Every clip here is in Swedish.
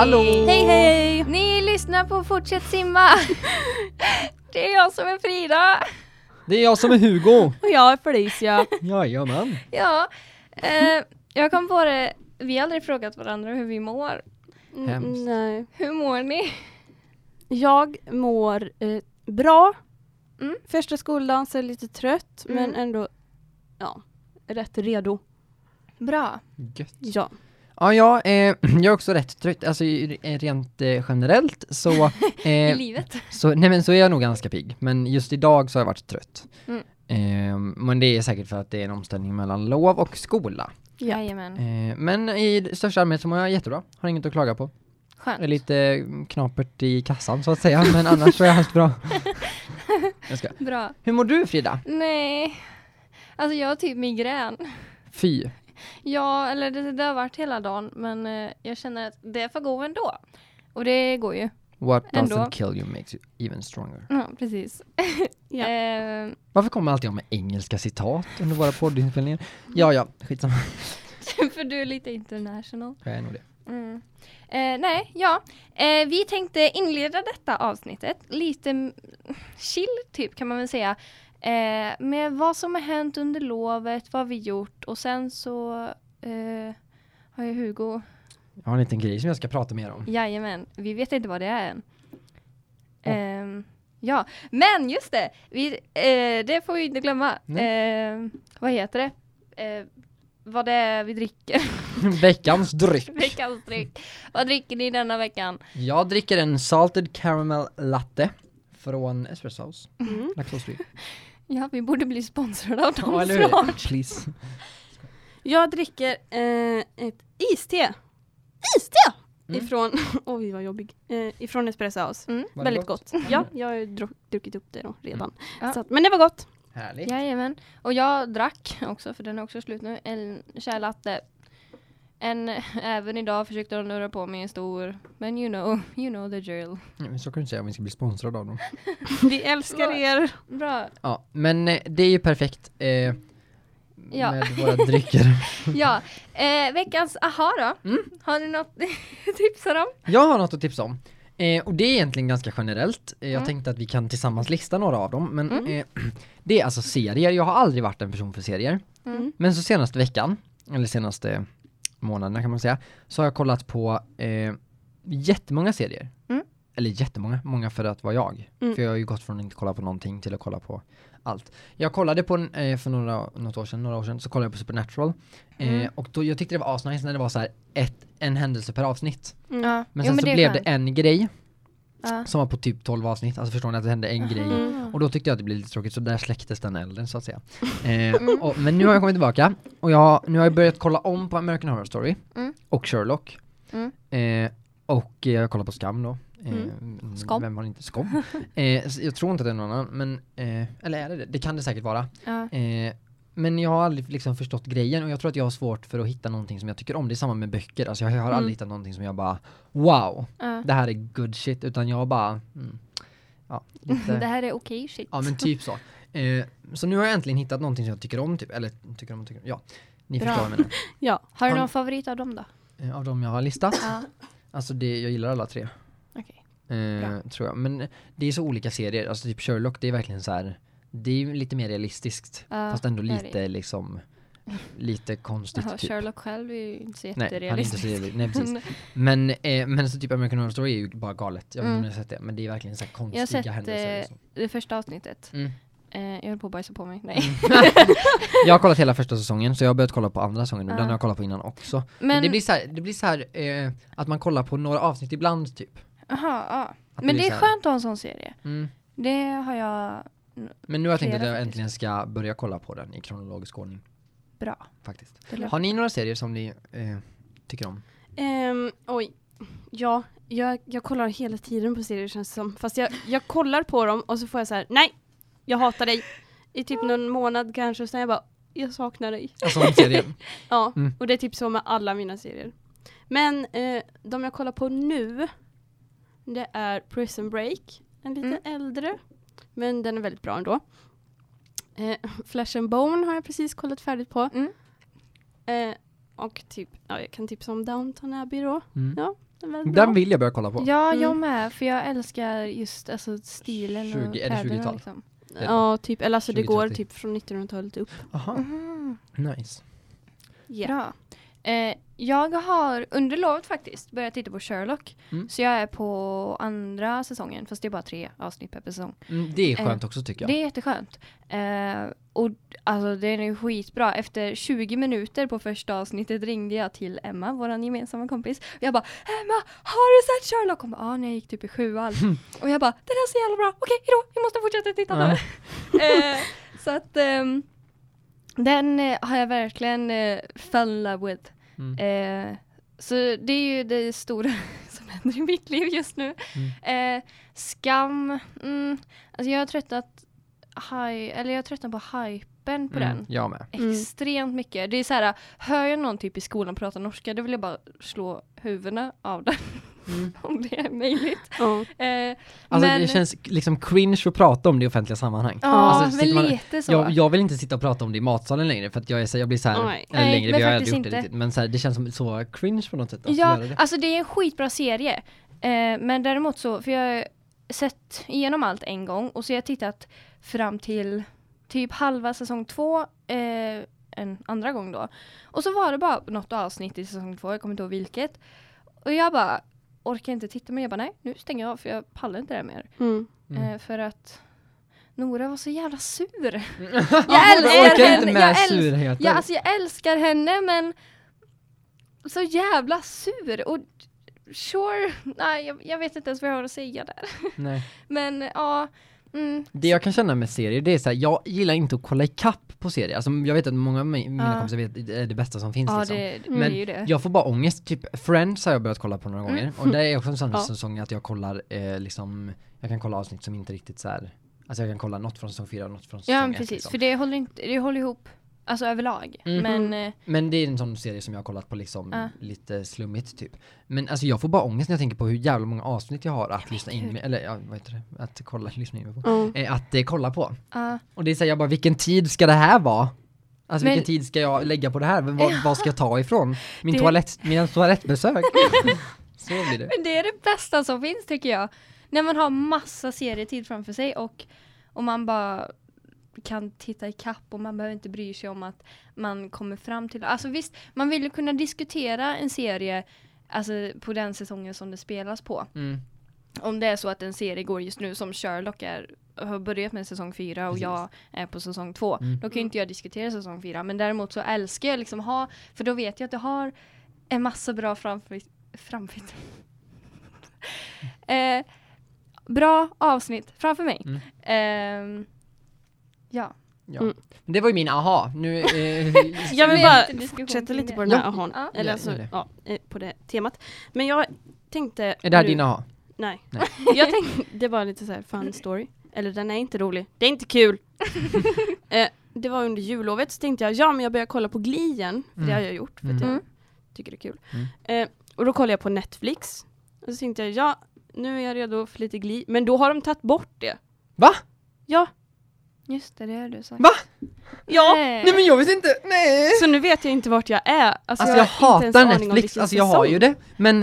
Hallå! Hej hej! Ni lyssnar på Fortsätt simma. Det är jag som är Frida. Det är jag som är Hugo! Och jag är Felicia. Jajamän! Ja, eh, jag kom på det. Vi har aldrig frågat varandra hur vi mår. Hemskt. Nej. Hur mår ni? Jag mår eh, bra. Mm. Första skoldagen så är jag lite trött Mm. men ändå ja, rätt redo. Bra. Gött. Ja. Ja, jag, eh, jag är också rätt trött, alltså i- eh, rent eh, generellt så, I eh, livet. så, nej men så är jag nog ganska pigg, men just idag så har jag varit trött. Mm. Eh, men det är säkert för att det är en omställning mellan lov och skola. Ja. Jajamän. Eh, men i största allmänhet så mår jag jättebra, har inget att klaga på. Jag är Skönt. lite eh, knapert i kassan så att säga, men annars så är allt bra. Jag ska. Bra. Hur mår du Frida? Nej. Alltså jag har typ migrän. Fy. Ja, eller det, det har varit hela dagen men eh, jag känner att det får gå ändå. Och det går ju. What Ändå. doesn't kill you makes you even stronger. Ja, precis. Ja. Eh, Varför kommer alltid jag med engelska citat under våra poddinspelningar? Ja, ja, skitsamma. för du är lite international. Jag är nog det. Mm. Eh, nej, ja. Eh, vi tänkte inleda detta avsnittet lite chill typ kan man väl säga. Eh, med vad som har hänt under lovet, vad vi gjort och sen så eh, har ju Hugo, Jag har en liten grej som jag ska prata mer om. jajamän, vi vet inte vad det är än. Ehm, ja, men just det, vi, eh, det får vi inte glömma. Eh, vad heter det? Eh, vad det är vi dricker. Veckans dryck. Veckans dryck. Vad dricker ni denna veckan? Jag dricker en salted caramel latte från Espresso House. Mm. Laktosfri. Ja, vi borde bli sponsrade av dem Ja, snart. Please. Jag dricker eh, ett iste. Iste! Mm. Ifrån, oj vad jobbig. Eh, ifrån Espresso House. Mm. Väldigt gott. Ja, jag har druckit upp det då redan. Ja. Så att, men det var gott. Härligt. Jajamän. Och jag drack också, för den är också slut nu, en kärlatte. En, även idag försökte de lura på mig en stor, men you know, you know the drill. Mm, Så kan du säga om vi ska bli sponsrade av dem. Vi älskar er. Bra. Ja, men eh, det är ju perfekt. Eh, Ja. Med våra drycker. Ja, eh, veckans aha då. Mm. Har ni något att tipsa om? Jag har något att tipsa om. Eh, och det är egentligen ganska generellt. Eh, jag Mm. tänkte att vi kan tillsammans lista några av dem. Men Mm. eh, det är alltså serier. Jag har aldrig varit en person för serier. Mm. Men så senaste veckan, eller senaste månaderna kan man säga, så har jag kollat på eh, jättemånga serier. Mm. Eller jättemånga, många för att vara jag. Mm. För jag har ju gått från att inte kolla på någonting till att kolla på allt. Jag kollade på, eh, för några, något år sedan, några år sedan, så kollade jag på Supernatural. Eh, Mm. och då, jag tyckte det var asnice när det var så här ett, en händelse per avsnitt. Ja. Men Jo, sen så blev skönt. det en grej Ja. som var på typ 12 avsnitt, alltså förstår ni att det hände en grej Mm. och då tyckte jag att det blev lite tråkigt så där släcktes den elden så att säga. Eh, Mm. och, men nu har jag kommit tillbaka och jag, nu har jag börjat kolla om på American Horror Story Mm. och Sherlock. Mm. Eh, och jag kollar på Skam då. Eh, Mm. Skam. Vem har inte Skam? eh, jag tror inte det är någon annan, men, eh, eller är det det? Det kan det säkert vara. Ja. Eh, men jag har aldrig liksom förstått grejen och jag tror att jag har svårt för att hitta någonting som jag tycker om. Det är samma med böcker, alltså jag har Mm. aldrig hittat någonting som jag bara wow, Ja. det här är good shit, utan jag bara mm, ja, Det lite, här är okej shit. ja men typ så. Eh, så nu har jag äntligen hittat någonting som jag tycker om, typ, eller tycker om tycker om, ja. Ni Bra. förstår vad jag menar. Ja. Har du Har- någon favorit av dem då? Eh, av de jag har listat, Ja. alltså det, jag gillar alla tre. Okej. Eh, Bra. tror jag. Men det är så olika serier, alltså typ Sherlock det är verkligen så här. Det är ju lite mer realistiskt, Ja, fast ändå det det. lite liksom, lite konstigt Jaha, typ. Sherlock själv är ju inte så Nej, han är inte så jätterealistisk. realistisk. Men, eh, men så typ American Horror Story är ju bara galet. Jag vet inte Mm. om ni har sett det, men det är verkligen så här Jag har konstiga sett händelser. eh, Liksom. det första avsnittet. Mm. Eh, jag höll på att bajsa på mig. Nej. Jag har kollat hela första säsongen, så jag har börjat kolla på andra säsongen nu. Ja. Den har jag kollat på innan också. Men, Men, det blir så här, det blir så här eh, att man kollar på några avsnitt ibland typ. aha, ja. Att Men blir det är skönt att ha en sån serie. Mm. Det har jag Men nu har jag tänkt att jag äntligen ska börja kolla på den i kronologisk ordning. bra. Faktiskt. Har ni några serier som ni eh, tycker om? Ehm, oj. Ja, jag, jag kollar hela tiden på serier känns det som. Fast jag, jag kollar på dem och så får jag så här: nej, jag hatar dig. I typ någon månad kanske, och sen jag bara, jag saknar dig. Alltså om serier? Ja, Mm. och det är typ så med alla mina serier. Men eh, de jag kollar på nu, det är Prison Break. En lite Mm. äldre, men den är väldigt bra ändå. Eh, Flesh and Bone har jag precis kollat färdigt på. Mm. Eh, och typ, ja, jag kan tipsa om Downton Abbey då. Mm. Ja. Den. Den vill jag börja kolla på. Ja, jag Mm. med. För jag älskar just alltså, stilen 20 och är det kläderna. 20-tal? Liksom. Ja, typ. Eller alltså det går 20-30. typ från 1900-talet upp. Aha, Mhm. nice. Bra. Eh, jag har under lovet faktiskt börjat titta på Sherlock. Mm. Så jag är på andra säsongen, fast det är bara tre avsnitt per säsong. Mm, det är skönt också tycker jag. Det är jätteskönt. Eh, och alltså den är skitbra. Efter 20 minuter på första avsnittet ringde jag till Emma, vår gemensamma kompis. Och jag bara Emma, har du sett Sherlock? Hon bara, ah, när jag gick typ i sjuan. och jag bara, den är så jävla bra. Okej, hejdå, vi måste fortsätta titta nu. eh, så att ehm, den eh, har jag verkligen eh, fell in love with. Mm. Eh, så det är ju det stora som händer i mitt liv just nu. Eh, skam, mm, alltså jag har tröttnat hi- eller jag har tröttnat på hypen på Mm, den. jag med. Mm. Extremt mycket. Det är så här, hör jag någon typ i skolan prata norska, då vill jag bara slå huvudena av den. Mm. om det är möjligt. Ja. Eh, Alltså men, det känns liksom cringe att prata om det i offentliga sammanhang. Ja, alltså, men man- lite så. Jag, jag vill inte sitta och prata om det i matsalen längre för att jag, är så, jag blir så här, Nej. eller Nej, längre, men vi har aldrig gjort det riktigt, men så här, det känns som så cringe på något sätt. Att Ja, det. alltså det är en skitbra serie. Eh, men däremot så, för jag har sett igenom allt en gång och så har jag tittat fram till typ halva säsong två eh, en andra gång då. Och så var det bara något avsnitt i säsong två, jag kommer inte ihåg vilket. Och jag bara orkar inte titta men jag bara nej, nu stänger jag av för jag pallar inte det mer. Mm. Mm. Eh, för att Nora var så jävla sur. jag älskar orkar henne, inte med jag älsk- surheten. Ja, alltså jag älskar henne men så jävla sur och sure, nej jag, jag vet inte ens vad jag har att säga där. Nej. Men ja, mm, Det jag kan känna med serier, det är så här, jag gillar inte att kolla ikapp på serier. Alltså jag vet att många av mi- mina Ja. kompisar vet det är det bästa som finns ja liksom. det, det Men det. Jag får bara ångest, typ Friends har jag börjat kolla på några Mm. gånger och det är också en sån Ja. säsong att jag kollar eh, liksom, jag kan kolla avsnitt som inte riktigt så här. Alltså jag kan kolla något från säsong 4 och något från säsong Ja 1 precis, liksom. för det håller, inte, det håller ihop, alltså överlag. Mhm. Men eh, Men det är en sån serie som jag har kollat på liksom Ja. lite slummigt typ. Men alltså jag får bara ångest när jag tänker på hur jävla många avsnitt jag har att lyssna in med, eller ja, vad heter det, att kolla, lyssna in med på. Ja. Eh, att eh, kolla på. ja. Och det är så här, jag bara, vilken tid ska det här vara? Alltså Men- vilken tid ska jag lägga på det här? Vad, vad ska jag ta ifrån? Min Det- toalett, mina toalettbesök? så blir det. Men det är det bästa som finns tycker jag. När man har massa serietid framför sig och, och man bara kan titta i kapp och man behöver inte bry sig om att man kommer fram till... Alltså visst, man vill ju kunna diskutera en serie alltså, på den säsongen som det spelas på. Mm. Om det är så att en serie går just nu som Sherlock är, har börjat med säsong fyra och Precis. jag är på säsong två. Mm. Då kan ju inte jag diskutera säsong fyra. Men däremot så älskar jag liksom ha, för då vet jag att jag har en massa bra framför, framför eh, Bra avsnitt framför mig. Mm. Ehm, ja. Ja. Mm. Men Det var ju min aha. Nu, eh, Jag vill bara fortsätta lite det. på den här Ja. ahon. Ja. Eller alltså, det. ja, eh, på det temat. Men jag tänkte... är det här nu- din aha? Nej. Nej. jag tänkte, det var lite så här fun story. Eller den är inte rolig. Det är inte kul. eh, det var under jullovet så tänkte jag, ja men jag börjar kolla på Glee igen. För det Mm. har jag gjort för att Mm. jag tycker det är kul. Mm. Eh, och då kollade jag på Netflix. Och så tänkte jag, ja nu är jag redo för lite Glee. Men då har de tagit bort det. Va? Ja, Just det, det har du sagt. Va? ja. Nej. Nej men jag visste inte, nej! Så nu vet jag inte vart jag är. Alltså, Alltså jag, ens hatar Netflix, alltså jag har ju det, men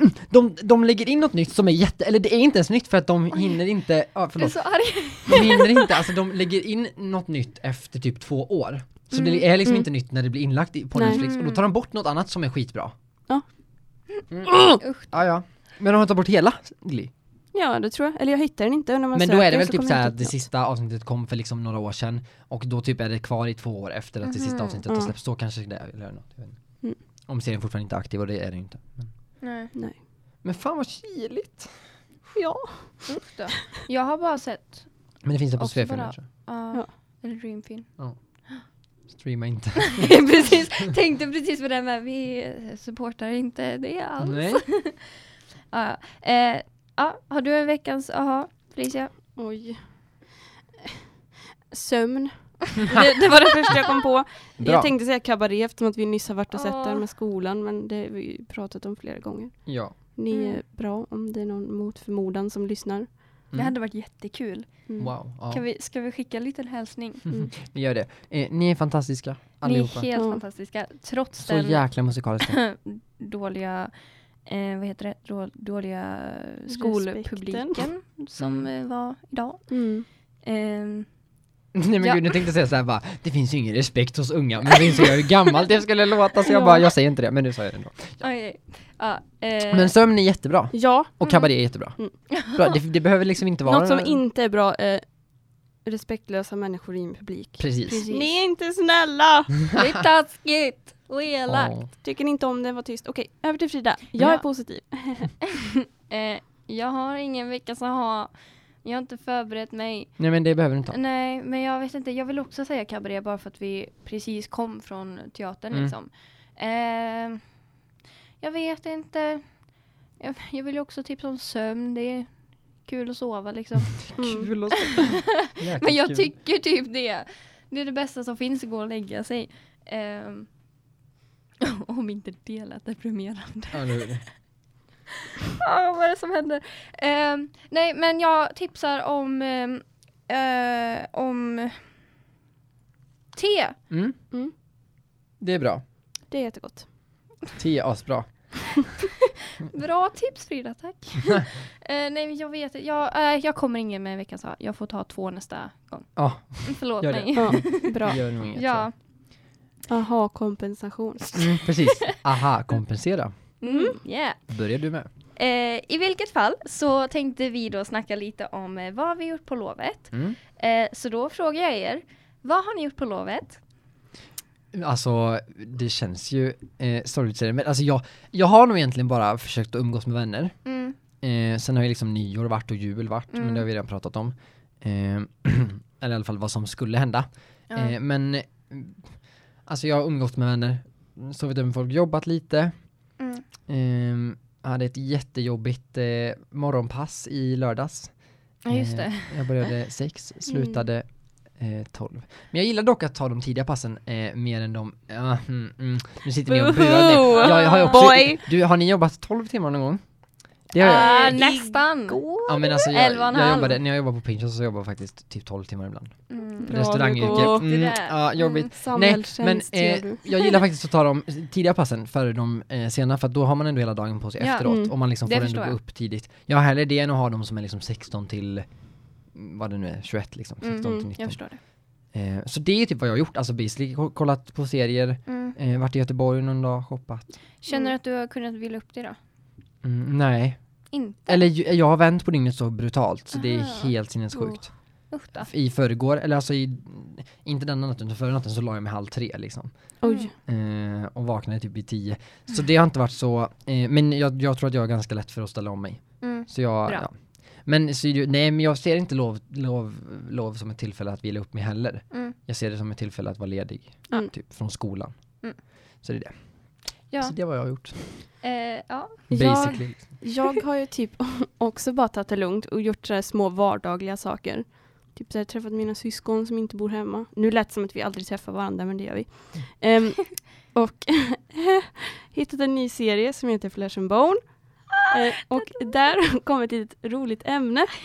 mm, de, de lägger in något nytt som är jätte, eller det är inte ens nytt för att de hinner inte, Jag är förlåt, så arg. de hinner inte, alltså de lägger in något nytt efter typ två år. Så Mm. det är liksom Mm. inte nytt när det blir inlagt på Nej. Netflix, och då tar de bort något annat som är skitbra. Ja. Mm. Usch. Ja, ja. Men de har tagit bort hela Glee. Ja, det tror jag. Eller jag hittar den inte. När man Men då är det väl så typ såhär att det sista avsnittet kom för liksom några år sedan och då typ är det kvar i två år efter att det sista Mhm. avsnittet har Ja. släppts. Då kanske det är eller något. Mm. Om serien fortfarande inte är aktiv och det är den inte. Men, Nej. Nej. men fan vad kyligt! Ja. Då. Jag har bara sett, Men det finns det på Också Svefilm uh, Ja. eller Dreamfilm. Streama inte. precis, tänkte precis på det med, vi supportar inte det alls. Nej. Ja, eh, ja, har du en veckans aha, Felicia? Oj. Sömn. det, det var det första jag kom på. Bra. Jag tänkte säga kabaré eftersom att vi nyss har varit och sett den med skolan men det har vi ju pratat om flera gånger. Ja. Ni Mm. är bra om det är någon mot förmodan som lyssnar. Det Mm. hade varit jättekul. Mm. Wow. Ja. Kan vi, ska vi skicka en liten hälsning? Mm. Vi gör det. Eh, ni är fantastiska Ni allihopa. är helt fantastiska. Trots Så den jäkla musikaliska. dåliga eh, vad heter det, Då, dåliga Respekten. skolpubliken som eh, var idag. Mm. Ehm, Nej men Ja. gud, nu tänkte jag säga såhär bara, det finns ju ingen respekt hos unga, men så insåg jag hur gammalt det skulle låta så jag Ja. bara, jag säger inte det, men nu sa jag det ändå. ja, eh, Men sömn är jättebra, Ja, och kabaré är jättebra. Mm. Bra, det, det behöver liksom inte vara... något som inte är bra är respektlösa människor i en publik. Precis. Precis. Ni är inte snälla! Det är taskigt och elakt. Åh. Tycker ni inte om det, var tyst. Okej, över till Frida. Jag Ja. är positiv. Eh, jag har ingen vecka så ha. Jag har inte förberett mig. Nej men det behöver du inte ha. Nej, men jag vet inte. Jag vill också säga kabaré bara för att vi precis kom från teatern Mm. liksom. Eh, jag vet inte. Jag, jag vill ju också tipsa om sömn. Det är kul att sova liksom. Mm. Kul och Jäkligt men jag kul. tycker typ det. Det är det bästa som finns att gå och lägga sig. Eh, om inte det lät deprimerande. Ja, det. Ah, vad är det som händer? Ehm, nej, men jag tipsar om ehm, eh, om te. Mm. Mm. Det är bra. Det är jättegott. Te är asbra. Bra tips Frida, tack. eh, nej, jag vet. Jag, eh, jag kommer ingen med veckans ha. Jag får ta två nästa gång. Ja, Förlåt Gör det. mig. Ja, bra. gör nog inget. Ja. Aha, kompensation. Mm, precis. Aha, kompensera. Mm, yeah. Börjar du med. Eh, I vilket fall så tänkte vi då snacka lite om eh, vad vi gjort på lovet. Mm. Eh, så då frågar jag er, vad har ni gjort på lovet? Alltså, det känns ju eh, sorgligt men alltså jag, jag har nog egentligen bara försökt att umgås med vänner. Mm, Eh, sen har ju liksom nyår varit och jul varit, men Mm. det har vi redan pratat om. Eh, eller i alla fall vad som skulle hända. Eh, men, alltså jag har umgåtts med vänner, sovit över med folk, jobbat lite. mm. Ehm, hade ett jättejobbigt eh, morgonpass i lördags. ja, just Eh, det. Jag började sex, slutade eh, tolv. Men jag gillar dock att ta de tidiga passen eh, mer än de... Ja, mm, mm. Nu sitter ni och buar. Jag, jag har också, du, har ni jobbat 12 timmar någon gång? Jag. Ah, Eh, nästan. Ja men alltså jag, elva och en jag halv. jobbade, när jag jobbade på Pinchos så jobbade jag faktiskt typ 12 timmar ibland. Mm. Bra, Restaurangyrke. Hugo. Mm, ja, jobbigt. Mm. Nej, men eh, jag gillar faktiskt att ta de tidiga passen före de eh, sena för då har man ändå hela dagen på sig Ja. efteråt Mm. och man liksom Det får ändå gå upp tidigt. Jag har hellre det än att ha dem som är liksom 16 till mm, vad det nu är, 21 liksom, 16 till Mm, 19. jag förstår det. Eh, så det är typ vad jag har gjort, alltså basically ko- kollat på serier, Mm. eh, varit i Göteborg någon dag, shoppat. Känner du att du har kunnat vila upp det då? Mm, nej, Inte? eller jag har vänt på dygnet så brutalt så det är helt sinnessjukt. Usch då. I förrgår, eller alltså i, inte denna natten utan förra natten så la jag mig halv tre liksom. Oj. Eh, och vaknade typ vid tio. Så det har inte varit så, eh, men jag, jag tror att jag är ganska lätt för att ställa om mig. Mm. Så jag, Bra. ja. Men så, nej men jag ser inte lov, lov, lov som ett tillfälle att vila upp mig heller. Mm. Jag ser det som ett tillfälle att vara ledig, Mm. typ från skolan. Mm. Så det är det. Ja. Så det vad jag har gjort. Eh, ja. Basically. liksom. Jag har ju typ också bara tagit det lugnt och gjort så här små vardagliga saker. Typ så här, träffat mina syskon som inte bor hemma. Nu lät det som att vi aldrig träffar varandra, men det gör vi. Ehm, och hittat en ny serie som heter Flesh and Bone. Eh, och där kom ett litet roligt ämne.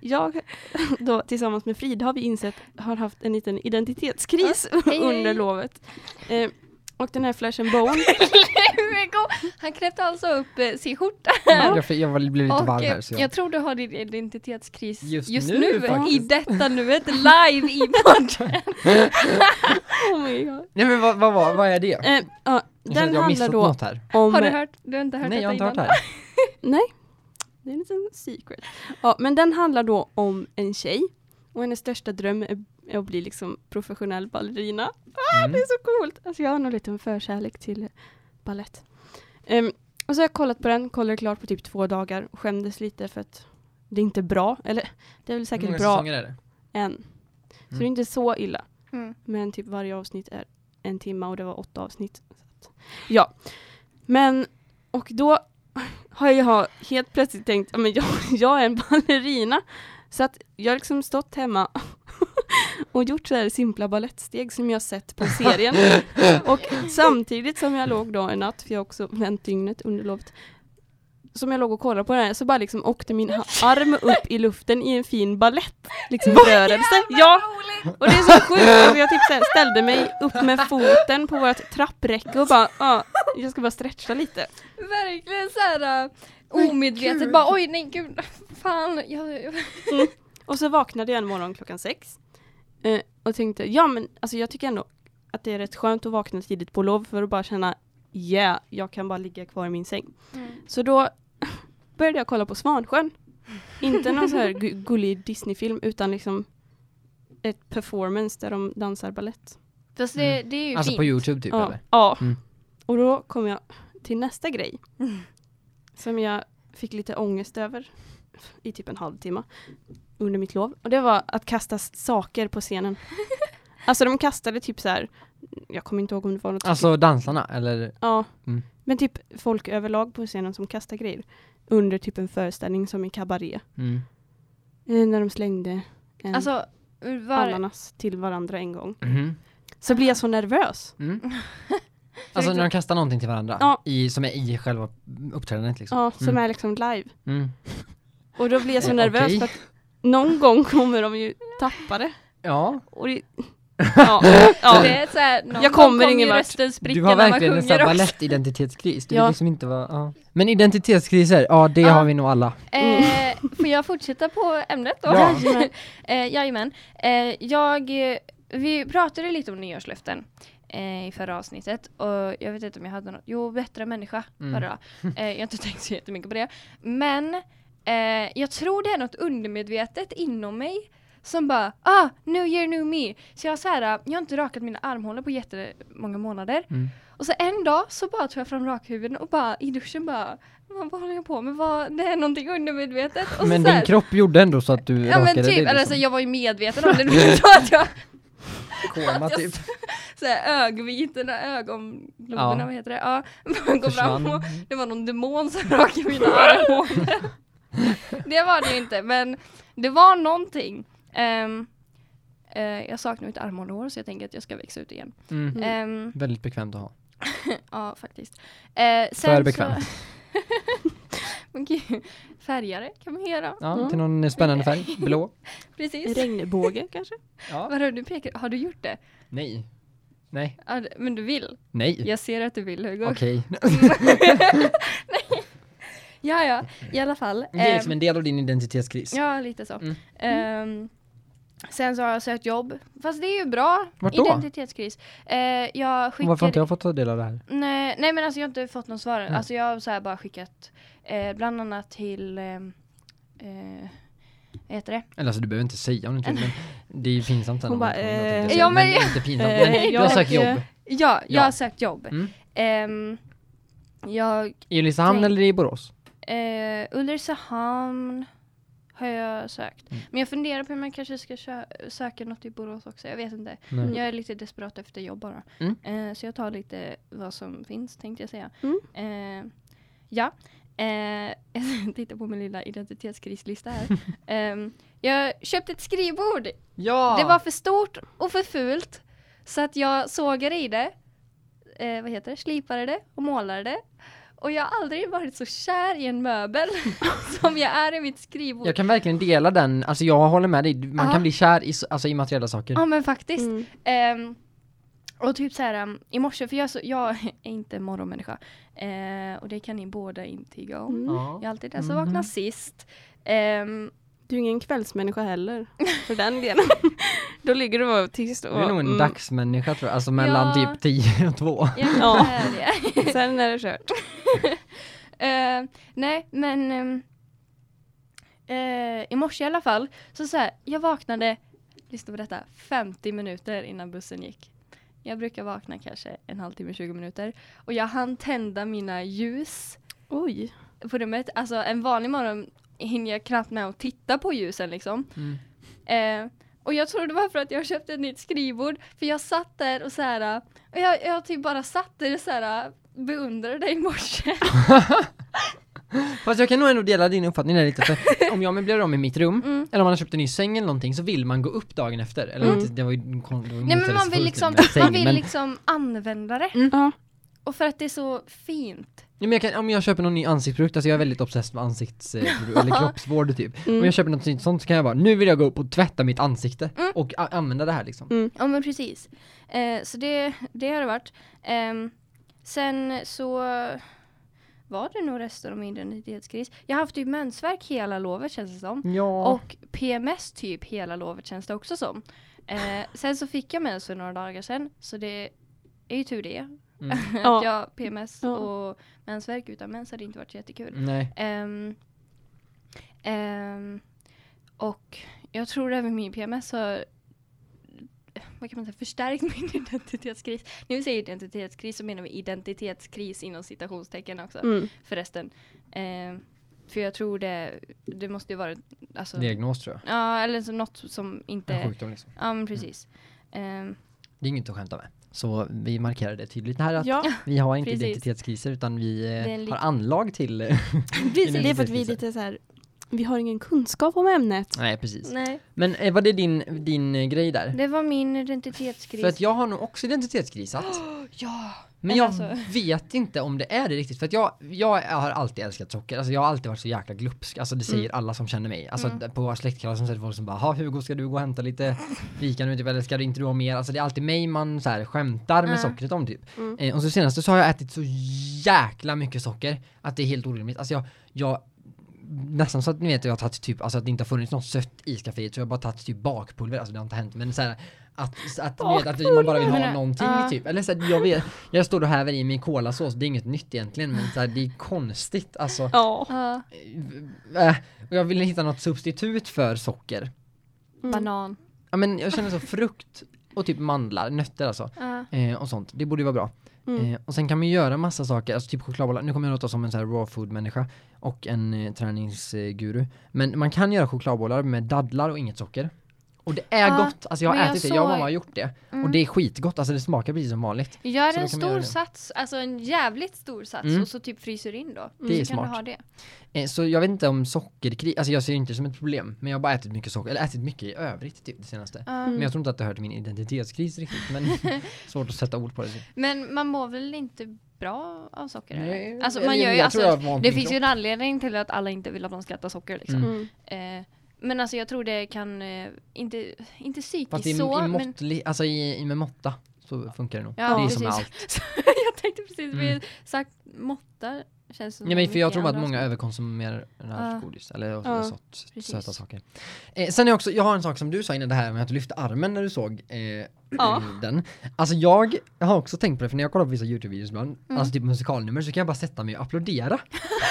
Jag då tillsammans med Frida har vi insett har haft en liten identitetskris hej, hej. under lovet. Eh, och den här Flesh and Bone Han knäppte alltså upp eh, sin skjorta. Jag, jag blev lite Och varm eh, här så jag... jag, tror du har din identitetskris Just just, nu, nu, i detta nuet, live i podden. Oh my God. Nej men vad, vad, vad, vad är det? Eh, att den jag har handlar missat då något här. om... Har du hört? Du har inte hört Nej jag har inte hört det här. Nej, det är en liten secret. Ja, men den handlar då om en tjej och hennes största dröm är, att bli liksom professionell ballerina. Ah, Mm. Det är så coolt! Alltså jag har nog lite en förkärlek till ballett. Ehm, och så har jag kollat på den, kollade klart på typ två dagar och skämdes lite för att det är inte bra. Eller det är väl Hur säkert många bra säsonger är det? än. Så Mm. det är inte så illa. Mm. Men typ varje avsnitt är en timme och det var åtta avsnitt. Så att, ja. Men, och då har jag helt plötsligt tänkt, ja, men jag, jag är en ballerina. Så att jag har liksom stått hemma och gjort så här simpla ballettsteg som jag sett på serien. och samtidigt som jag låg då en natt, för jag har också vänt dygnet under lovet, som jag låg och kollade på den här så bara liksom åkte min arm upp i luften i en fin ballett liksom rörelse. Ja! Och det är så sjukt, och jag typ så här ställde mig upp med foten på vårt trappräcke och bara, ja, jag ska bara stretcha lite. Verkligen såhär omedvetet bara oj nej gud, fan. Jag, jag. Och så vaknade jag en morgon klockan sex eh, och tänkte, ja men alltså jag tycker ändå att det är rätt skönt att vakna tidigt på lov för att bara känna, yeah, jag kan bara ligga kvar i min säng. Mm. Så då började jag kolla på Svansjön. Inte någon så här gu- gullig Disney-film utan liksom ett performance där de dansar ballett. Fast det, det är ju Alltså fint. på Youtube typ ja. eller? ja. Mm. Och då kom jag till nästa grej. Som jag fick lite ångest över i typ en halvtimme under mitt lov. Och det var att kasta saker på scenen. Alltså de kastade typ så här. jag kommer inte ihåg om det var något Alltså dansarna eller? Ja, Mm. men typ folk överlag på scenen som kastar grejer. Under typ en föreställning som i kabaré. Mm. Eh, när de slängde en Alltså, var, ananas till varandra en gång. Mhm. Så blir jag så nervös. Mm. Alltså när de kastar någonting till varandra, Ja. i, som är i själva uppträdandet liksom. Ja, som Mm. är liksom live. Mm. Och då blir jag så Eh, nervös okej. för att någon gång kommer de ju tappa det. Ja, Och det ja, ja. det är så här, någon Jag kommer gång kommer ingen vart. rösten spricka du har verkligen en balettidentitetskris. Du Ja. vill liksom inte vara, ja. Men identitetskriser, ja det Ja. har vi nog alla. Eh, får jag fortsätta på ämnet då? Ja. Eh, jajamän. Eh, jag, vi pratade lite om nyårslöften eh, i förra avsnittet och jag vet inte om jag hade något, jo bättre människa Mm. då. Eh, jag har inte tänkt så jättemycket på det. Men eh, jag tror det är något undermedvetet inom mig som bara, ah, new year, new me. Så jag har så här, jag har inte rakat mina armhålor på jättemånga månader. Mm. Och så en dag så bara tog jag fram rakhuvuden och bara i duschen bara, vad, håller jag på med? Vad, det är någonting undermedvetet. Och Men så så här- din kropp gjorde ändå så att du Ja men rakade typ, det eller alltså liksom. jag var ju medveten om det, du förstår att jag Koma jag- typ. såhär ögonvitorna, ögonloberna, Ja. vad heter det? Ja, man går fram och det var någon demon som rakade mina armhålor. Det var det ju inte, men det var någonting. Ehm, eh, jag saknar mitt armhålehår så jag tänker att jag ska växa ut igen. Mm. Ehm, Väldigt bekvämt att ha. ja, faktiskt. Sen För bekvämt. Så, men gud, färgare kan man göra. Ja, Mm. till någon spännande färg. Blå. Precis. Regnbåge kanske? Ja. Vadå, du pekar, har du gjort det? Nej. Nej. Ja, men du vill? Nej. Jag ser att du vill Hugo. Okej. Ja, ja, i alla fall. Det är Ehm, liksom en del av din identitetskris. Ja, lite så. Mm. Ehm, sen så har jag sökt jobb. Fast det är ju bra. Vart då? Identitetskris. Uh, jag skickade... Varför har inte jag fått ta del av det här? nej, nej men alltså jag har inte fått någon svar. Mm. Alltså jag har så bara skickat eh, bland annat till ehm, eh, vad heter det? Eller alltså du behöver inte säga om du inte vill, men det är ju pinsamt sen. Hon bara, eh, Ja, men men jag- inte pinsamt. Men du har jag- sökt jobb. Ja, jag Ja. har sökt jobb. Mm. Ehm, jag, I Ulricehamn eller i Borås? Eh, Ulricehamn har jag sökt. Mm. Men jag funderar på om jag kanske ska söka något i Borås också. Jag vet inte. Nej. Mm. Jag är lite desperat efter jobb bara. Mm. Eh, så jag tar lite vad som finns tänkte jag säga. Mm. Eh, ja. Eh, jag tittar på min lilla identitetskrislista här. Ehm, jag köpte ett skrivbord. Ja! Det var för stort och för fult. Så att jag sågade i det. Eh, vad heter det? Slipade det och målade det. Och jag har aldrig varit så kär i en möbel som jag är i mitt skrivbord. Jag kan verkligen dela den, alltså jag håller med dig, man Ja. kan bli kär i, alltså, i materiella saker. Ja men faktiskt. Mm. Ehm, och typ så här um, i morse, för jag, är så, jag är inte en morgonmänniska. Eh, och det kan ni båda intyga om. Mm. Ja. Jag är alltid den som Mhm. vaknar sist. Ehm, Du är ingen kvällsmänniska heller, för den delen. Då ligger du bara tyst och... Du är nog en mm. dagsmänniska tror jag, alltså mellan Ja. typ 10 och 2. jag Ja. är. Sen är det kört. Eh, nej, men ehm, eh, i morse i alla fall, så så här, jag vaknade, lyssna på detta, 50 minuter innan bussen gick. Jag brukar vakna kanske en halvtimme, 20 minuter. Och jag hann tända mina ljus Oj. på rummet. Alltså en vanlig morgon hinner jag knappt med att titta på ljusen liksom. Mm. Eh, och jag tror det var för att jag köpte ett nytt skrivbord. För jag satt där och så här, och jag, jag typ bara satt där och så här beundrade dig i morse. Fast jag kan nog ändå dela din uppfattning där lite, för om jag möblerar om i mitt rum, Mm. eller om man har köpt en ny säng eller någonting, så vill man gå upp dagen efter. Eller Mm. det var ju, det var ju Nej men man vill liksom, säng, man vill men, liksom använda det. Ja. Och för att det är så fint. Ja, men jag kan, om jag köper någon ny ansiktsprodukt, alltså jag är väldigt obsessed med ansiktsprodukt, eller kroppsvård typ. Mm. Om jag köper något sånt- så kan jag bara, nu vill jag gå upp och tvätta mitt ansikte Mm. och använda det här liksom. Mm. Ja men precis. Eh, så det, det har det varit. Ehm, sen så var det nog resten av min identitetskris. Jag har haft typ mensvärk hela lovet känns det som. Ja. Och PMS typ hela lovet känns det också som. Eh, sen så fick jag mens för några dagar sedan. Så det är ju tur det. Mm. att Ja. jag PMS Ja. och mensvärk utan mens hade inte varit jättekul. Nej. Ehm, ehm, och jag tror även min PMS har vad kan man säga, förstärkt min identitetskris. När vi säger identitetskris så menar vi identitetskris inom citationstecken också Mm. förresten. Ehm, för jag tror det, det måste ju vara alltså, Diagnos tror jag. ja, eller så något som En inte, sjukdom liksom. ja men precis. Ehm, Det är inget att skämta med. Så vi markerar det tydligt här att Ja, vi har inte Precis. identitetskriser utan vi eh, har anlag till... eh, precis. Det är för att vi är lite så här. vi har ingen kunskap om ämnet. Nej precis. nej, Men eh, var det din, din grej där? det var min identitetskris. För att jag har nog också identitetskrisat. ja! Men jag alltså- vet inte om det är det riktigt. För att jag, jag har alltid älskat socker. Alltså jag har alltid varit så jäkla glupsk. Alltså det säger alla som känner mig. Alltså Mm. på släktkalas så är det folk som bara Ha Hugo ska du gå och hämta lite fika nu typ eller ska du inte du ha mer? Alltså det är alltid mig man så här skämtar med Mm. sockret om typ. Mm. Eh, och så senaste så har jag ätit så jäkla mycket socker att det är helt orimligt. Alltså jag, jag nästan så att ni vet jag har tagit typ, alltså att det inte har funnits något sött i kaféet så jag har bara tagit typ bakpulver, alltså det har inte hänt men så här, att, att, ni vet, att man bara vill ha någonting Ja. typ, eller så här, jag vet, jag står och häver i mig kolasås, det är inget nytt egentligen men så här, det är konstigt alltså. Äh, och jag ville hitta något substitut för socker. Mm. banan. Ja men jag känner så frukt och typ mandlar, nötter alltså. Ja. Eh, och sånt, det borde ju vara bra. Mm. Eh, och sen kan man ju göra massa saker, alltså typ chokladbollar, nu kommer jag låta som en sån här raw food människa och en eh, träningsguru. Men man kan göra chokladbollar med dadlar och inget socker. Och det är Ja, gott, alltså jag har jag ätit det, jag och såg- mamma har gjort det. Mm. Och det är skitgott, alltså det smakar precis som vanligt. Gör en stor sats, alltså en jävligt stor sats Mm. och så typ fryser in då. Det är så kan du smart. ha det. Eh, så jag vet inte om sockerkris, alltså jag ser det inte som ett problem, men jag har bara ätit mycket socker, eller ätit mycket i övrigt typ det senaste. Ja. Men jag tror inte att det hör till min identitetskris riktigt, men svårt att sätta ord på det. Men man mår väl inte bra av socker? Nej? Alltså man gör ju, alltså, det finns ju en anledning till att alla inte vill att man ska äta socker liksom. Mm. Mm. Eh, men alltså jag tror det kan, eh, inte, inte Fast psykiskt i, så, i men måttlig, alltså i, i med måtta så funkar det nog. Ja, det är precis. som allt. jag tänkte precis, vi Mm. sagt måtta känns som Ja, men för jag tror att många saker. överkonsumerar Ja. godis eller sött, precis. söta saker. Eh, sen är också, jag har en sak som du sa innan det här med att du lyfte armen när du såg eh, Ja. den. Alltså jag har också tänkt på det för när jag kollar på vissa Youtube-videos ibland, Mm. alltså typ musikalnummer så kan jag bara sätta mig och applådera.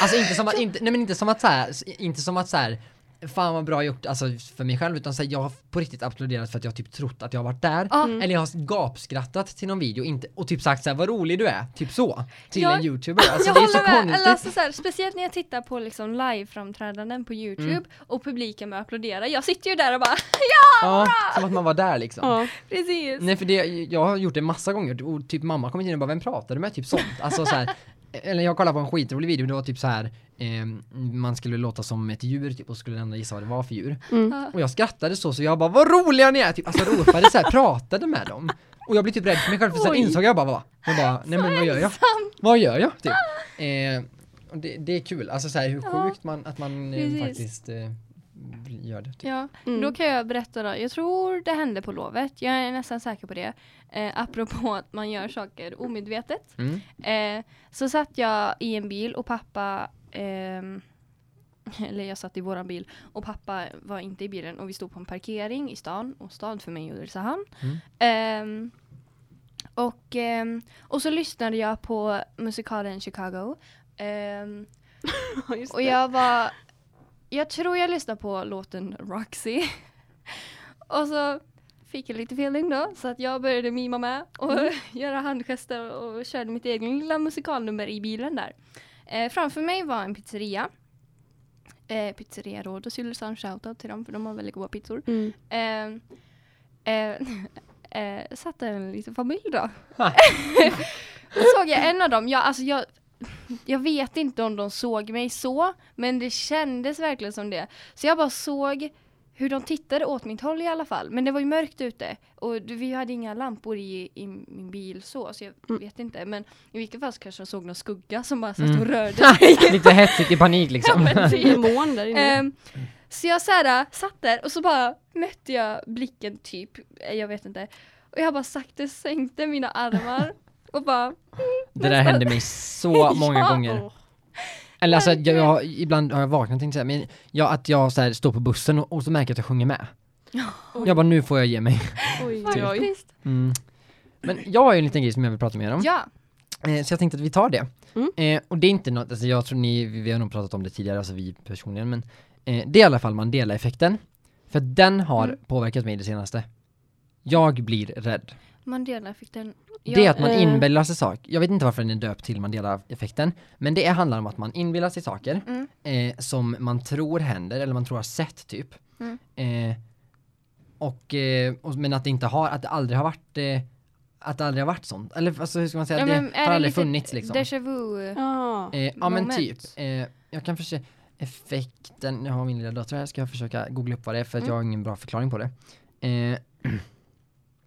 Alltså inte som att, inte, nej men inte som att så här, inte som att så här Fan vad bra gjort, alltså för mig själv utan så här, jag har på riktigt applåderat för att jag typ trott att jag har varit där. Ja. Mm. Eller jag har gapskrattat till någon video inte, och typ sagt så här, vad rolig du är, typ så. Till Ja, en youtuber. Alltså jag det är så med, konstigt. alltså, så här, speciellt när jag tittar på liksom live-framträdanden på youtube Mm. och publiken med applådera. Jag sitter ju där och bara Ja, som att man var där liksom. Ja. precis. Nej för det, jag har gjort det massa gånger och typ mamma kommer in och bara vem pratar du med? Typ sånt. Alltså så här, eller jag kollade på en skitrolig video, det var typ så här eh, man skulle låta som ett djur typ och skulle ändå gissa vad det var för djur. Mm. Och jag skrattade så så jag bara vad roliga ni är! Typ, alltså ropade så här, pratade med dem. Och jag blev typ rädd för mig själv för sen insåg jag bara vad? Jag bara, nej men vad gör jag? Vad gör jag? Typ. Eh, och det, det är kul, alltså så här, hur sjukt man, att man eh, faktiskt eh, gör det. Typ. Ja, Mm. då kan jag berätta då. Jag tror det hände på lovet. Jag är nästan säker på det. Eh, apropå att man gör saker omedvetet. Mm. Eh, så satt jag i en bil och pappa ehm, eller jag satt i våran bil och pappa var inte i bilen och vi stod på en parkering i stan och stad för mig är Ulricehamn. Mm. Ehm, och, ehm, och så lyssnade jag på musikalen Chicago. Ehm, och jag var, jag tror jag lyssnade på låten Roxy. och så fick jag lite feeling då, så att jag började mima med och göra handgester och körde mitt egen lilla musikalnummer i bilen där. Eh, framför mig var en pizzeria. Eh, pizzeria Rhodos Ulricehamn, shoutout till dem för de har väldigt goda pizzor. Mm. Eh, eh, eh, satt en liten familj. Då såg jag en av dem, jag, alltså jag, jag vet inte om de såg mig så, men det kändes verkligen som det. Så jag bara såg hur de tittade åt mitt håll i alla fall. Men det var ju mörkt ute och vi hade inga lampor i, i min bil så, så jag Mm. vet inte. Men i vilket fall så kanske jag såg någon skugga som bara satt Mm. och rörde sig. Lite hetsigt i panik liksom. Ja, men typ. Demon där inne. Ehm, så jag så här, satt där och så bara mötte jag blicken typ, jag vet inte. Och jag bara sakta sänkte mina armar och bara det där hände mig så många Ja. gånger. Eller alltså, jag, jag, ibland har jag vaknat tänkte jag säga, men jag, att jag så här, står på bussen och, och så märker jag att jag sjunger med. Jag bara, nu får jag ge mig. Oj, oj, oj. Mm. Men jag har ju en liten grej som jag vill prata mer om. Ja, Eh, så jag tänkte att vi tar det. Mm. Eh, och det är inte något, alltså jag tror ni, vi, vi har nog pratat om det tidigare, alltså vi personligen, men eh, det är i alla fall Mandela-effekten. För den har Mm. påverkat mig det senaste. Jag blir rädd. Mandela-effekten. det är att man eh. inbillar sig saker. Jag vet inte varför den är döpt till Mandela-effekten, men det handlar om att man inbillar sig saker Mm. eh, som man tror händer, eller man tror har sett typ. Mm. Eh, och, eh, och, men att det inte har, att det aldrig har varit eh, att det aldrig har varit sånt. Eller alltså, hur ska man säga, Ja, det har det aldrig lite funnits liksom. Déjà vu. Ja. Eh, ja men typ. Eh, jag kan försöka, effekten, jag har min lilla dator här, ska jag försöka googla upp vad det är för att Mm. jag har ingen bra förklaring på det. Eh,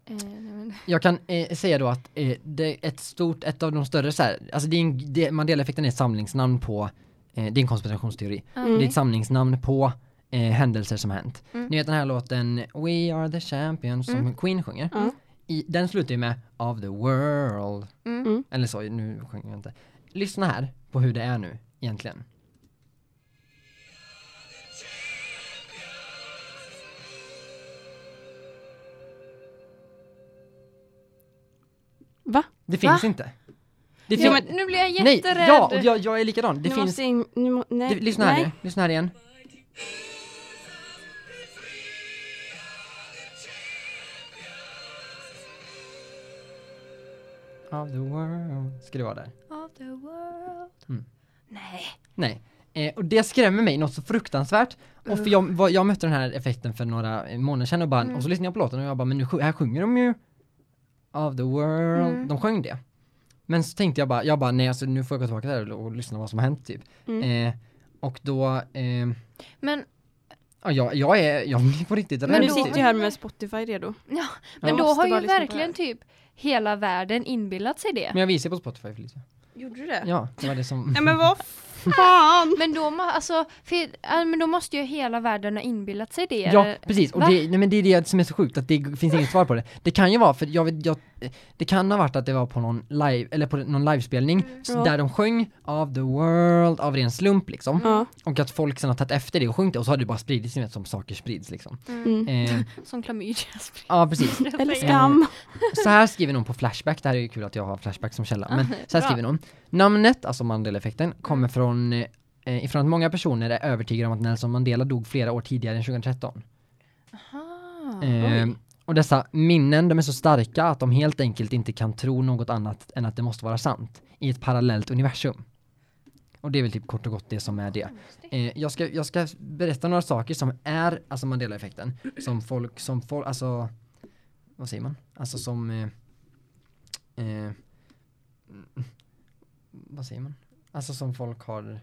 jag kan eh, säga då att eh, det är ett stort, ett av de större så här, alltså det är en, det, Mandela-effekten är ett samlingsnamn på, eh, det är en konspirationsteori. Mm. Det är ett samlingsnamn på eh, händelser som hänt. Mm. Ni vet den här låten We are the champions som Mm. Queen sjunger. Ja. I, den slutar ju med of the world. Mm. Mm. Eller så, nu sjunger jag inte. Lyssna här på hur det är nu egentligen. Va? Det finns Va? inte. Det Ja, finns... men- Nu blir jag Nej, jätterädd. ja, och jag, jag är likadan. Det nu finns... måste in, nu må, nej. Det, lyssna här nej. nu, lyssna här igen. Of the world, ska det vara där. Of the world. Mm. Nej. Nej. Eh, och det skrämmer mig något så fruktansvärt. Och för jag, jag mötte den här effekten för några månader sedan och, bara, Mm. och så lyssnade jag på låten och jag bara, men nu, här sjunger de ju Of the world, Mm. de sjöng det. Men så tänkte jag bara, jag bara, nej alltså nu får jag gå tillbaka där och, lyssna vad som har hänt typ. Mm. Eh, och då, eh, Men, ja, jag, är, jag blir på riktigt Men rädd. du sitter ju här med Spotify redo. ja, men Ja. då har ju verkligen typ hela världen inbillat sig det. Men jag visar på Spotify Felicia. Gjorde du det? Ja, det var det som... Nej men vad fan! Men då, alltså, för, ja, men då måste ju hela världen ha inbillat sig det. Ja, eller- precis. Och Va? det, nej, men det är det som är så sjukt, att det finns inget svar på det. Det kan ju vara, för jag vet, jag, det kan ha varit att det var på någon live, eller på någon livespelning, Ja. där de sjöng of the world av ren slump liksom. Ja. Och att folk sen har tagit efter det och sjungit det, och så har det bara spridits, vet som saker sprids liksom. Mm. Eh, Som klamydia. ja, precis. Eller skam. Så här skriver någon på Flashback, det här är ju kul att jag har Flashback som källa, men så här skriver någon. Namnet, alltså Mandela-effekten, kommer från eh, ifrån att många personer är övertygade om att Nelson Mandela dog flera år tidigare än 2013. Aha. Eh, och dessa minnen, de är så starka att de helt enkelt inte kan tro något annat än att det måste vara sant i ett parallellt universum. Och det är väl typ kort och gott det som är det. Eh, jag, ska, jag ska berätta några saker som är, alltså Mandela-effekten, som folk, som folk, alltså, vad säger man? Alltså som, eh, eh, vad säger man? Alltså som folk har,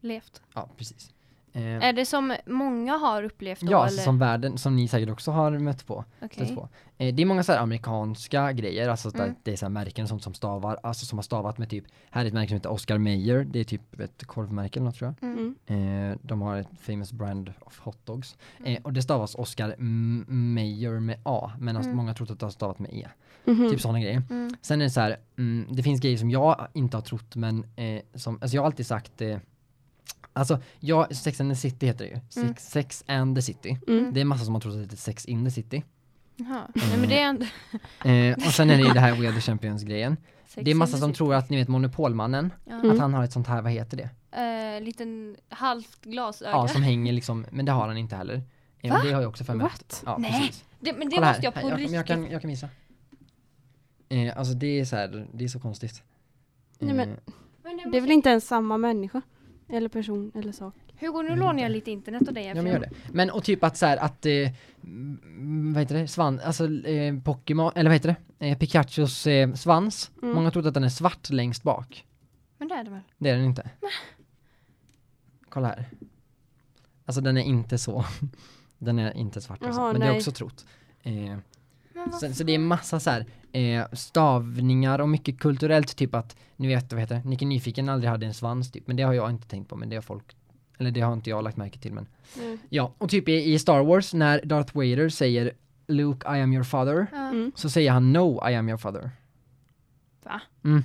Levt. ja precis. Eh, Är det som många har upplevt då? ja, alltså eller? som världen, som ni säkert också har mött på. Okej. stött på. Eh, det är många så här amerikanska grejer, alltså Mm. det är så här märken sånt som stavar, alltså som har stavat med typ, här är ett märke som heter Oscar Mayer, det är typ ett korvmärke eller något tror jag. Mm. Mm. Eh, de har ett famous brand of hotdogs. Mm. Eh, och det stavas Oscar Mayer med A, men alltså Mm. många har trott att det har stavat med E. Mhm. Typ sådana grejer. Mm. Sen är det så här, mm, det finns grejer som jag inte har trott men eh, som, alltså jag har alltid sagt eh, Alltså, jag, Sex and the City heter det ju. Sex, Mm. sex and the City. Mm. Det är massa som har trott att det heter Sex in the City. Jaha. Nej men det är ändå... Eh, och sen är det ju det här We are the Champions grejen. Sex Det är massa som tror att ni vet Monopolmannen, Ja. Mm. att han har ett sånt här, vad heter det? Eh, liten halvt glasöga. Ja, som hänger liksom, men det har han inte heller. Eh, Va? det har jag också för mig. What? Ja, Nej, precis. det, men det Kolla måste här. jag på jag, riktigt... jag, kan, jag kan visa. Eh, alltså det är så här, det är så konstigt. Nej, men- Eh, Men det är väl inte ens samma människa? Eller person eller sak? Hugo, nu lånar jag lite internet av dig. Ja men gör det. Men och typ att så här att, eh, mm, vad heter det, svan, alltså eh, Pokémon, eller vad heter det? Eh, Pikachus eh, svans. Mm. Många trodde att den är svart längst bak. Men det är det väl? Det är den inte. Kolla här. Alltså den är inte så. Den är inte svart alltså, Jaha, men det är nej. också trott. Så, så det är massa så här eh, stavningar och mycket kulturellt typ att, ni vet vad heter Nicke Nyfiken aldrig hade en svans typ, men det har jag inte tänkt på, men det har folk, eller det har inte jag lagt märke till men Mm. Ja, och typ i, i Star Wars när Darth Vader säger Luke I am your father. Mm. så säger han No I am your father. Va? Mm.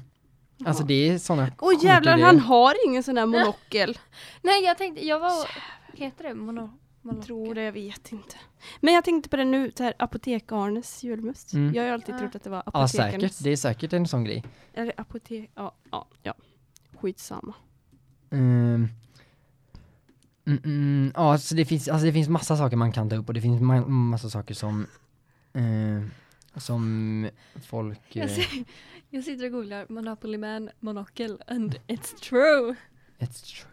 Alltså det är såna Åh jävlar, han har ingen sån där monokel. Nej jag tänkte, jag var... Heter det mono? Jag tror det, jag vet inte. Men jag tänkte på det nu, så här, Apotek-Arnes julmust. Mm. Jag har ju alltid Ja. trott att det var Ja apotekarnas. säkert, det är säkert en sån grej. Eller apotek, ja, ja, ja. Skitsamma. Mm. Mm, mm, ja, så det finns, alltså det finns massa saker man kan ta upp och det finns ma massa saker som eh, som folk eh, Jag, ser, jag sitter och googlar Monopoly Man monokel and it's true. it's true.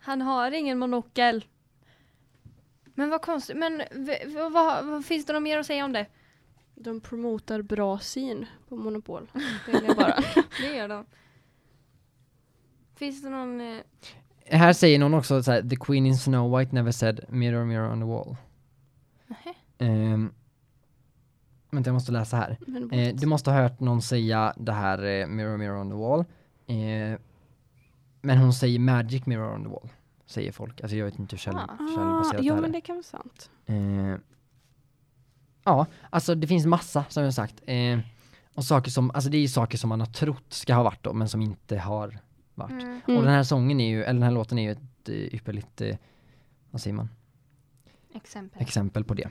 Han har ingen monokel. Men vad konstigt, men v- v- vad, vad finns det något mer att säga om det? De promotar bra syn på Monopol. Det bara. Det gör de. Finns det någon... Eh, Här säger någon också så här, the queen in Snow White never said mirror mirror on the wall. nähä? Um, vänta jag måste läsa här. Men Eh, du måste ha hört någon säga det här eh, mirror mirror on the wall. Eh, men hon säger magic mirror on the wall. Säger folk. Alltså jag vet inte hur käll, Ah. källbaserat det jo här men är. det kan vara sant. Eh, ja, alltså det finns massa som jag sagt. Eh, och saker som, alltså det är ju saker som man har trott ska ha varit då, men som inte har varit. Mm. Och den här sången är ju, eller den här låten är ju ett eh, ypperligt, eh, vad säger man, Exempel. exempel på det.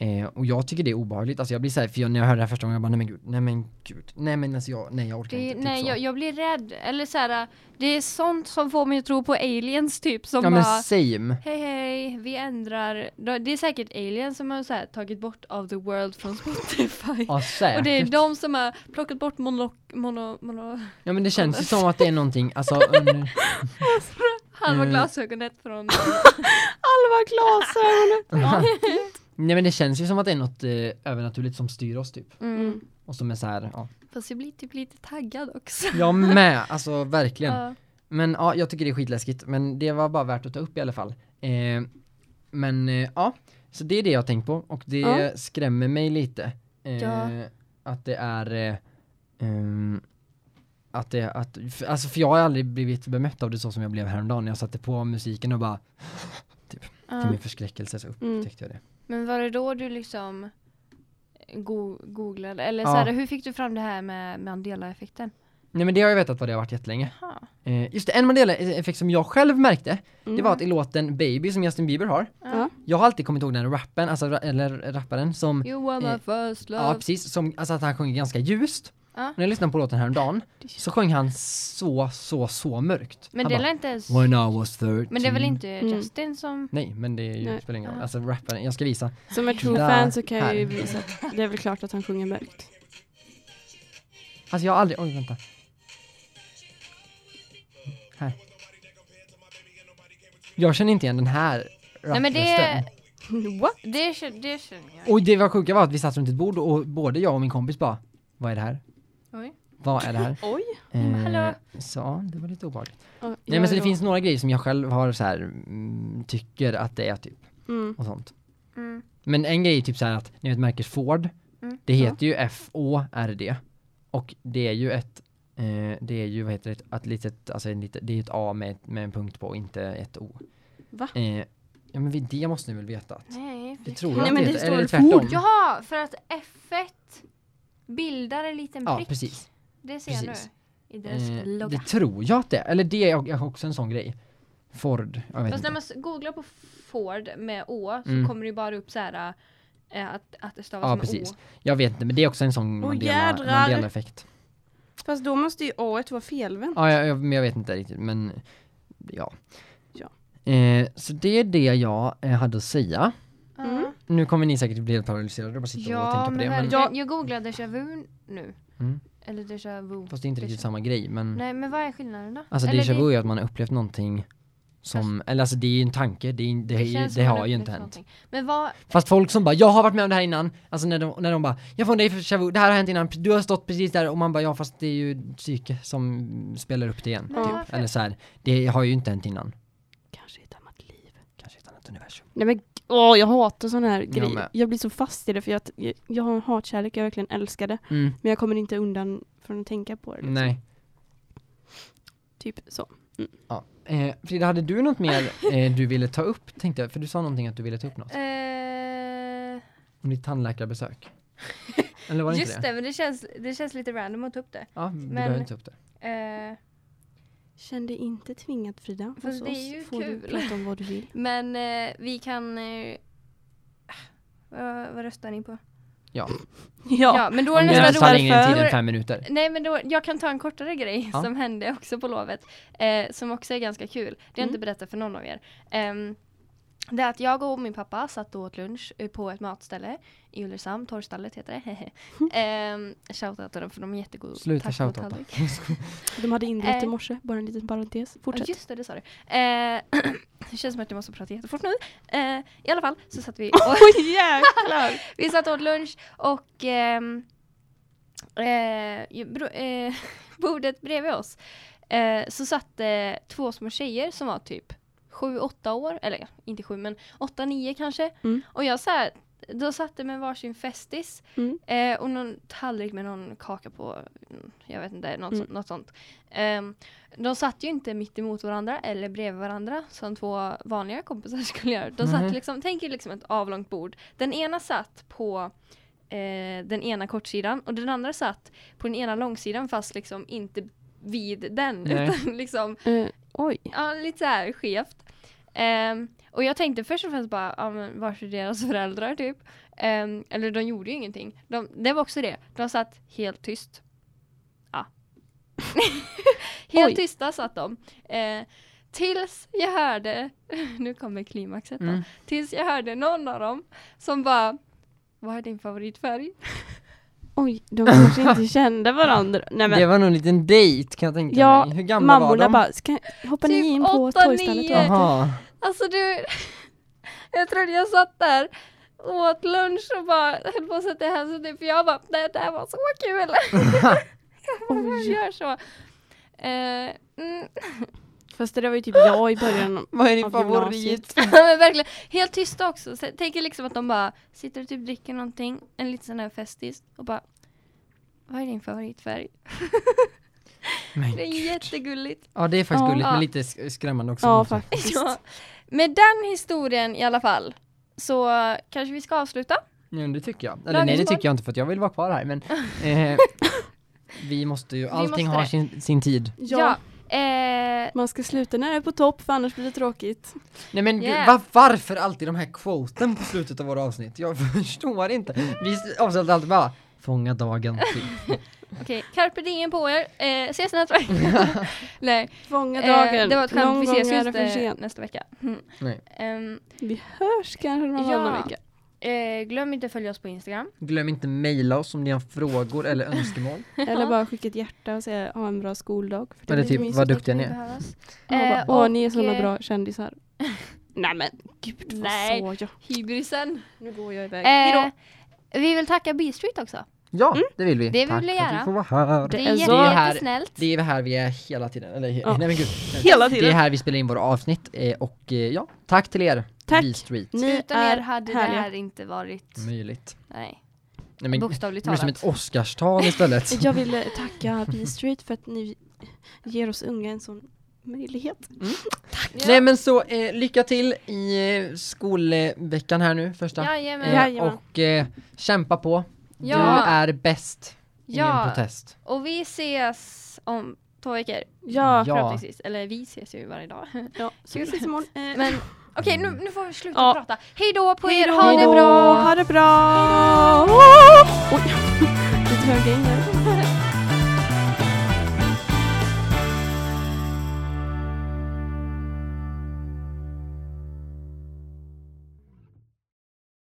Eh, och jag tycker det är obehagligt, alltså jag blir såhär, för jag, när jag hörde det här första gången, jag bara nej men gud, nej men gud, nej men alltså jag, nej jag orkar Det, inte. Typ nej, jag, jag blir rädd. Eller så här, det är sånt som får mig att tro på aliens typ. Som ja men bara, same. hej hej, vi ändrar. Det är säkert aliens som har så här, tagit bort of the world från Spotify. Ja säkert. Och det är de som har plockat bort mono, mono, mono Ja men det känns ju som att det är någonting, alltså under, halva Mm. glasögonet från... Halva glasögonen! nej men det känns ju som att det är något eh, övernaturligt som styr oss typ. Mm. Och som är så här, ja. Fast jag blir typ lite taggad också. Jag med, alltså verkligen. Ja. Men ja, jag tycker det är skitläskigt, men det var bara värt att ta upp i alla fall. Eh, men eh, ja, så det är det jag har tänkt på och det Ja. skrämmer mig lite. Eh, Ja. Att det är eh, ehm, att det, att, för, alltså för jag har aldrig blivit bemött av det så som jag blev häromdagen när jag satte på musiken och bara till Ja. min förskräckelse så Mm. upptäckte jag det. Men var det då du liksom go googlade? Eller Ja. så här, hur fick du fram det här med Mandela-effekten? Nej men det har jag vetat vad det har varit jättelänge. Eh, just det, en Mandela-effekt som jag själv märkte, det Mm. var att i låten Baby som Justin Bieber har, Ja. jag har alltid kommit ihåg den rappen, alltså eller rapparen som You were my Eh, first love. Ja precis, som, alltså att han sjunger ganska ljust. Ja. När jag lyssnade på låten häromdagen så sjöng han så, så, så mörkt. Men han det är bara, väl inte ens... When I was 13 Men det är väl inte Mm. Justin som... Nej, men det är ju, Nej. spelar ingen roll. Ja. Alltså rapparen, jag ska visa. Som är true Där, fan så kan jag ju visa att det är väl klart att han sjunger mörkt. Alltså jag har aldrig, oj vänta. Här. Jag känner inte igen den här Nej men det... What? Det, det känner jag. Och det var sjuka var att vi satt runt ett bord och både jag och min kompis bara, vad är det här? Oj. Vad är det här? Oj. men hallå. Eh, så det var lite obehagligt. Ja, Nej men så det finns några grejer som jag själv har så här mm, tycker att det är typ Mm. och sånt. Mm. Men en grej är typ så här att ni vet märket Ford, Mm. det heter ju F-O-R-D och det är ju ett eh, det är ju vad heter det, ett litet, alltså en litet, det är ett A med, med en punkt på, inte ett O. Va? Eh, ja men det måste ni väl veta att Nej. det tror jag Nej, men det det står eller Ford. tvärtom. Jaha, för att F1 bildar en liten Ja, prick. precis. Det ser jag Precis. nu. I deras Eh, logga. det tror jag att det är, eller det är också en sån grej. Ford, jag vet Fast när inte. man s- googlar på Ford med Å så Mm. kommer det bara upp så här äh, att, att det stavas Ja, med precis. Å. Jag vet inte, men det är också en sån Mandela, jädrar. Mandela-effekt. Fast då måste ju A vara felvänt. Ja, jag, jag, men jag vet inte riktigt, men ja. Ja. Eh, så det är det jag eh, hade att säga. Nu kommer ni säkert bli helt paralyserade och bara sitta och Ja, tänka på men, det. Men, verkligen. jag googlar déjà vu nu. Mm. Eller déjà vu. fast det är inte riktigt Déjà- samma grej. Men Nej, men vad är skillnaden då? alltså Eller déjà det- vu är att man har upplevt någonting som, eller alltså det är ju en tanke, det, är, det, det, det har ju inte hänt. någonting. Men vad, Fast folk som bara, jag har varit med om det här innan, alltså när de, när de bara, jag får en dig för déjà vu, det här har hänt innan, du har stått precis där och man bara, ja fast det är ju psyke som spelar upp det igen. Men Typ. varför? Eller så här, det har ju inte hänt innan. Kanske ett annat liv. Kanske ett annat universum. Nej men Åh, jag hatar sån här Jag grejer. med. Jag blir så fast i det för jag, jag, jag har en hatkärlek, jag verkligen älskar det. Mm. Men jag kommer inte undan från att tänka på det. liksom. Nej. Typ så. Ja. Eh, Frida, hade du något mer eh, du ville ta upp, tänkte jag? För du sa någonting att du ville ta upp något. Eh, Om ditt tandläkarbesök. Eller var det just inte det? det, men det känns, det känns lite random att ta upp det. Ja, vi Men- behöver inte ta upp det. Eh, Känn dig inte tvingad Frida. Fast Hos det är oss ju får kul. du prata om vad du vill. men eh, vi kan... Eh, vad, vad röstar ni på? Ja. Ja, men då är det nästan roligt. ingen tid fem minuter. Nej men då, jag kan ta en kortare grej Ja. som hände också på lovet. Eh, som också är ganska kul. Det har jag Mm. inte berättat för någon av er. Ehm, det är att jag och min pappa satt och åt lunch eh, på ett matställe i Ulricehamn, Torrstallet heter det. um, Shoutout till dem för de är jättegoda. Sluta shoutouta. De hade inbrott Eh. i morse, bara en liten parentes. Ja, Fortsätt. just det, det sa du. Eh, det känns som att jag måste prata jättefort nu. Eh, I alla fall så satt vi och Oj jäklar! Vi satt och åt lunch och ehm, eh, bro, eh, bordet bredvid oss eh, så satt det två små tjejer som var typ sju, åtta år, eller inte sju men åtta, nio kanske. Mm. Och jag så här, då satt det med varsin festis Mm. eh, och någon tallrik med någon kaka på, mm, jag vet inte, något, Mm. sånt- något sånt. Ehm, de satt ju inte mitt emot varandra eller bredvid varandra som två vanliga kompisar skulle göra. De satt liksom, tänk er liksom ett avlångt bord. Den ena satt på eh, den ena kortsidan och den andra satt på den ena långsidan fast liksom inte vid den Nej. utan liksom Eh, oj. ja, lite så här skevt. Ehm, och jag tänkte först och främst bara, ja men vars är deras föräldrar typ? Ehm, eller de gjorde ju ingenting. De, det var också det. De satt helt tyst. Ja. helt Oj. tysta satt de. Eh, tills jag hörde, nu kommer klimaxet då. Mm. Tills jag hörde någon av dem som bara, vad är din favoritfärg? Oj, de kanske inte kände varandra. Nej men Det var nog en liten dejt kan jag tänka Ja, mig. Hur gamla var mammorna de? bara, ska, hoppar Typ ni in på va?" Jaha. Alltså du, jag trodde jag satt där åt lunch och bara höll på att sätta händerna typ, för jag bara, det där var så kul. jag gör så. Eh, mm. Fast det där var ju typ jag i början. Vad är din Av favorit? gymnasiet. men verkligen, helt tysta också. Så jag tänker liksom att de bara sitter och typ dricker någonting, en liten sån här festis och bara, vad är din favoritfärg? Men Det är gud. jättegulligt. Ja det är faktiskt Ja. gulligt Ja. men lite sk- skrämmande också. Ja måste jag- faktiskt. Ja. Med den historien i alla fall så kanske vi ska avsluta. Ja, det tycker jag. Eller Dagens nej det tycker jag inte för att jag vill vara kvar här men eh, Vi måste ju, allting måste har det. sin, sin tid. Ja, Eh, man ska sluta när det är på topp för annars blir det tråkigt. Nej men Yeah. gud, va, varför alltid de här quoten på slutet av våra avsnitt? Jag förstår inte. Vi avslutar alltid bara Fånga dagen. typ. Okej, carpe diem på er. Eh, ses nästa vecka. Nej, Fånga eh, dagen. det var ett skämt. Vi ses är ju det för inte sent. nästa vecka. Mm. Nej. Ehm, Vi hörs kanske någon Ja. annan vecka. Eh, glöm inte att följa oss på Instagram. Glöm inte mejla oss om ni har frågor eller önskemål. Eller bara skicka ett hjärta och säga ha en bra skoldag. För det Eller typ, vad duktiga ni Det är. Eh, bara, Åh, och, ni är såna eh, bra kändisar. Nej men gud vad Nej. sa jag? Hybrisen. Nu går jag iväg. Hejdå. Eh, vi vill tacka B-Street också. Ja, det vill vi. Det vill Tack vi att göra. vi får vara här. Det Det är, så- Det jättesnällt. Det är här vi är hela tiden, eller Ja. nej men gud. Hela Det tiden. är här vi spelar in våra avsnitt eh, och eh, ja, tack till er. Tack. B-Street. Ni Utan är er hade det härliga. här inte varit, Möjligt. nej, Nej, men, bokstavligt det blir som talat. ett Oscarstal istället. Jag vill eh, tacka B-Street för att ni ger oss unga en sån möjlighet. Ja. Nej men så, eh, lycka till i eh, skolveckan här nu, första. Jajamän. Eh, Jajamän. och eh, kämpa på. Ja. Du är bäst. Ingen Ja. protest. Och vi ses om två veckor. Ja, Ja. Eller vi ses ju varje dag. ja. så vi ses imorgon. Eh, Men okej, nu, nu får vi sluta Ja. prata. Hej då på er, ha det bra! Ha det bra! Oj, lite höga in här.